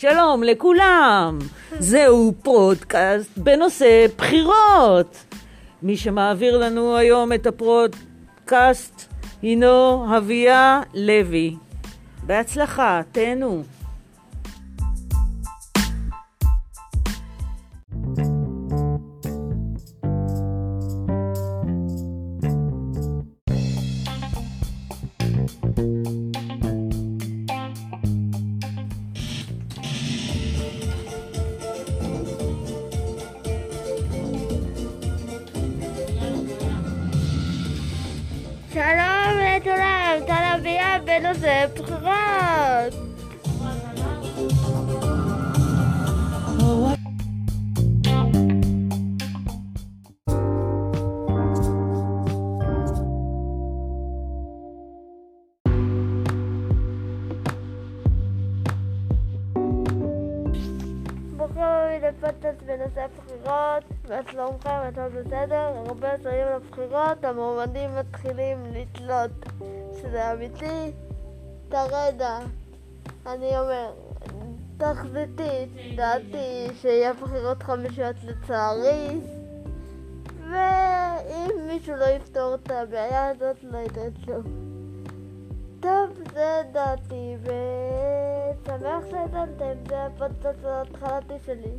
שלום לכולם, זהו פודקאסט בנושא בחירות. מי שמעביר לנו היום את הפודקאסט הינו אביה לוי. בהצלחה, תהנו. אביה בנושא בחירות. לפודקאסט בנושא הבחירות, מה שלומכם? הכל בסדר? הרבה שרים לבחירות, המועמדים מתחילים לתלות שזה אמיתי. כרגע, אני אומר, תחזיתית, דעתי שיהיה בחירות חמישיות לצערי, ואם מישהו לא יפתור את הבעיה הזאת, לא יקרה כלום. טוב, זה דעתי, ושמח שהאזנתם, זה הפודקאסט ההתחלתי שלי.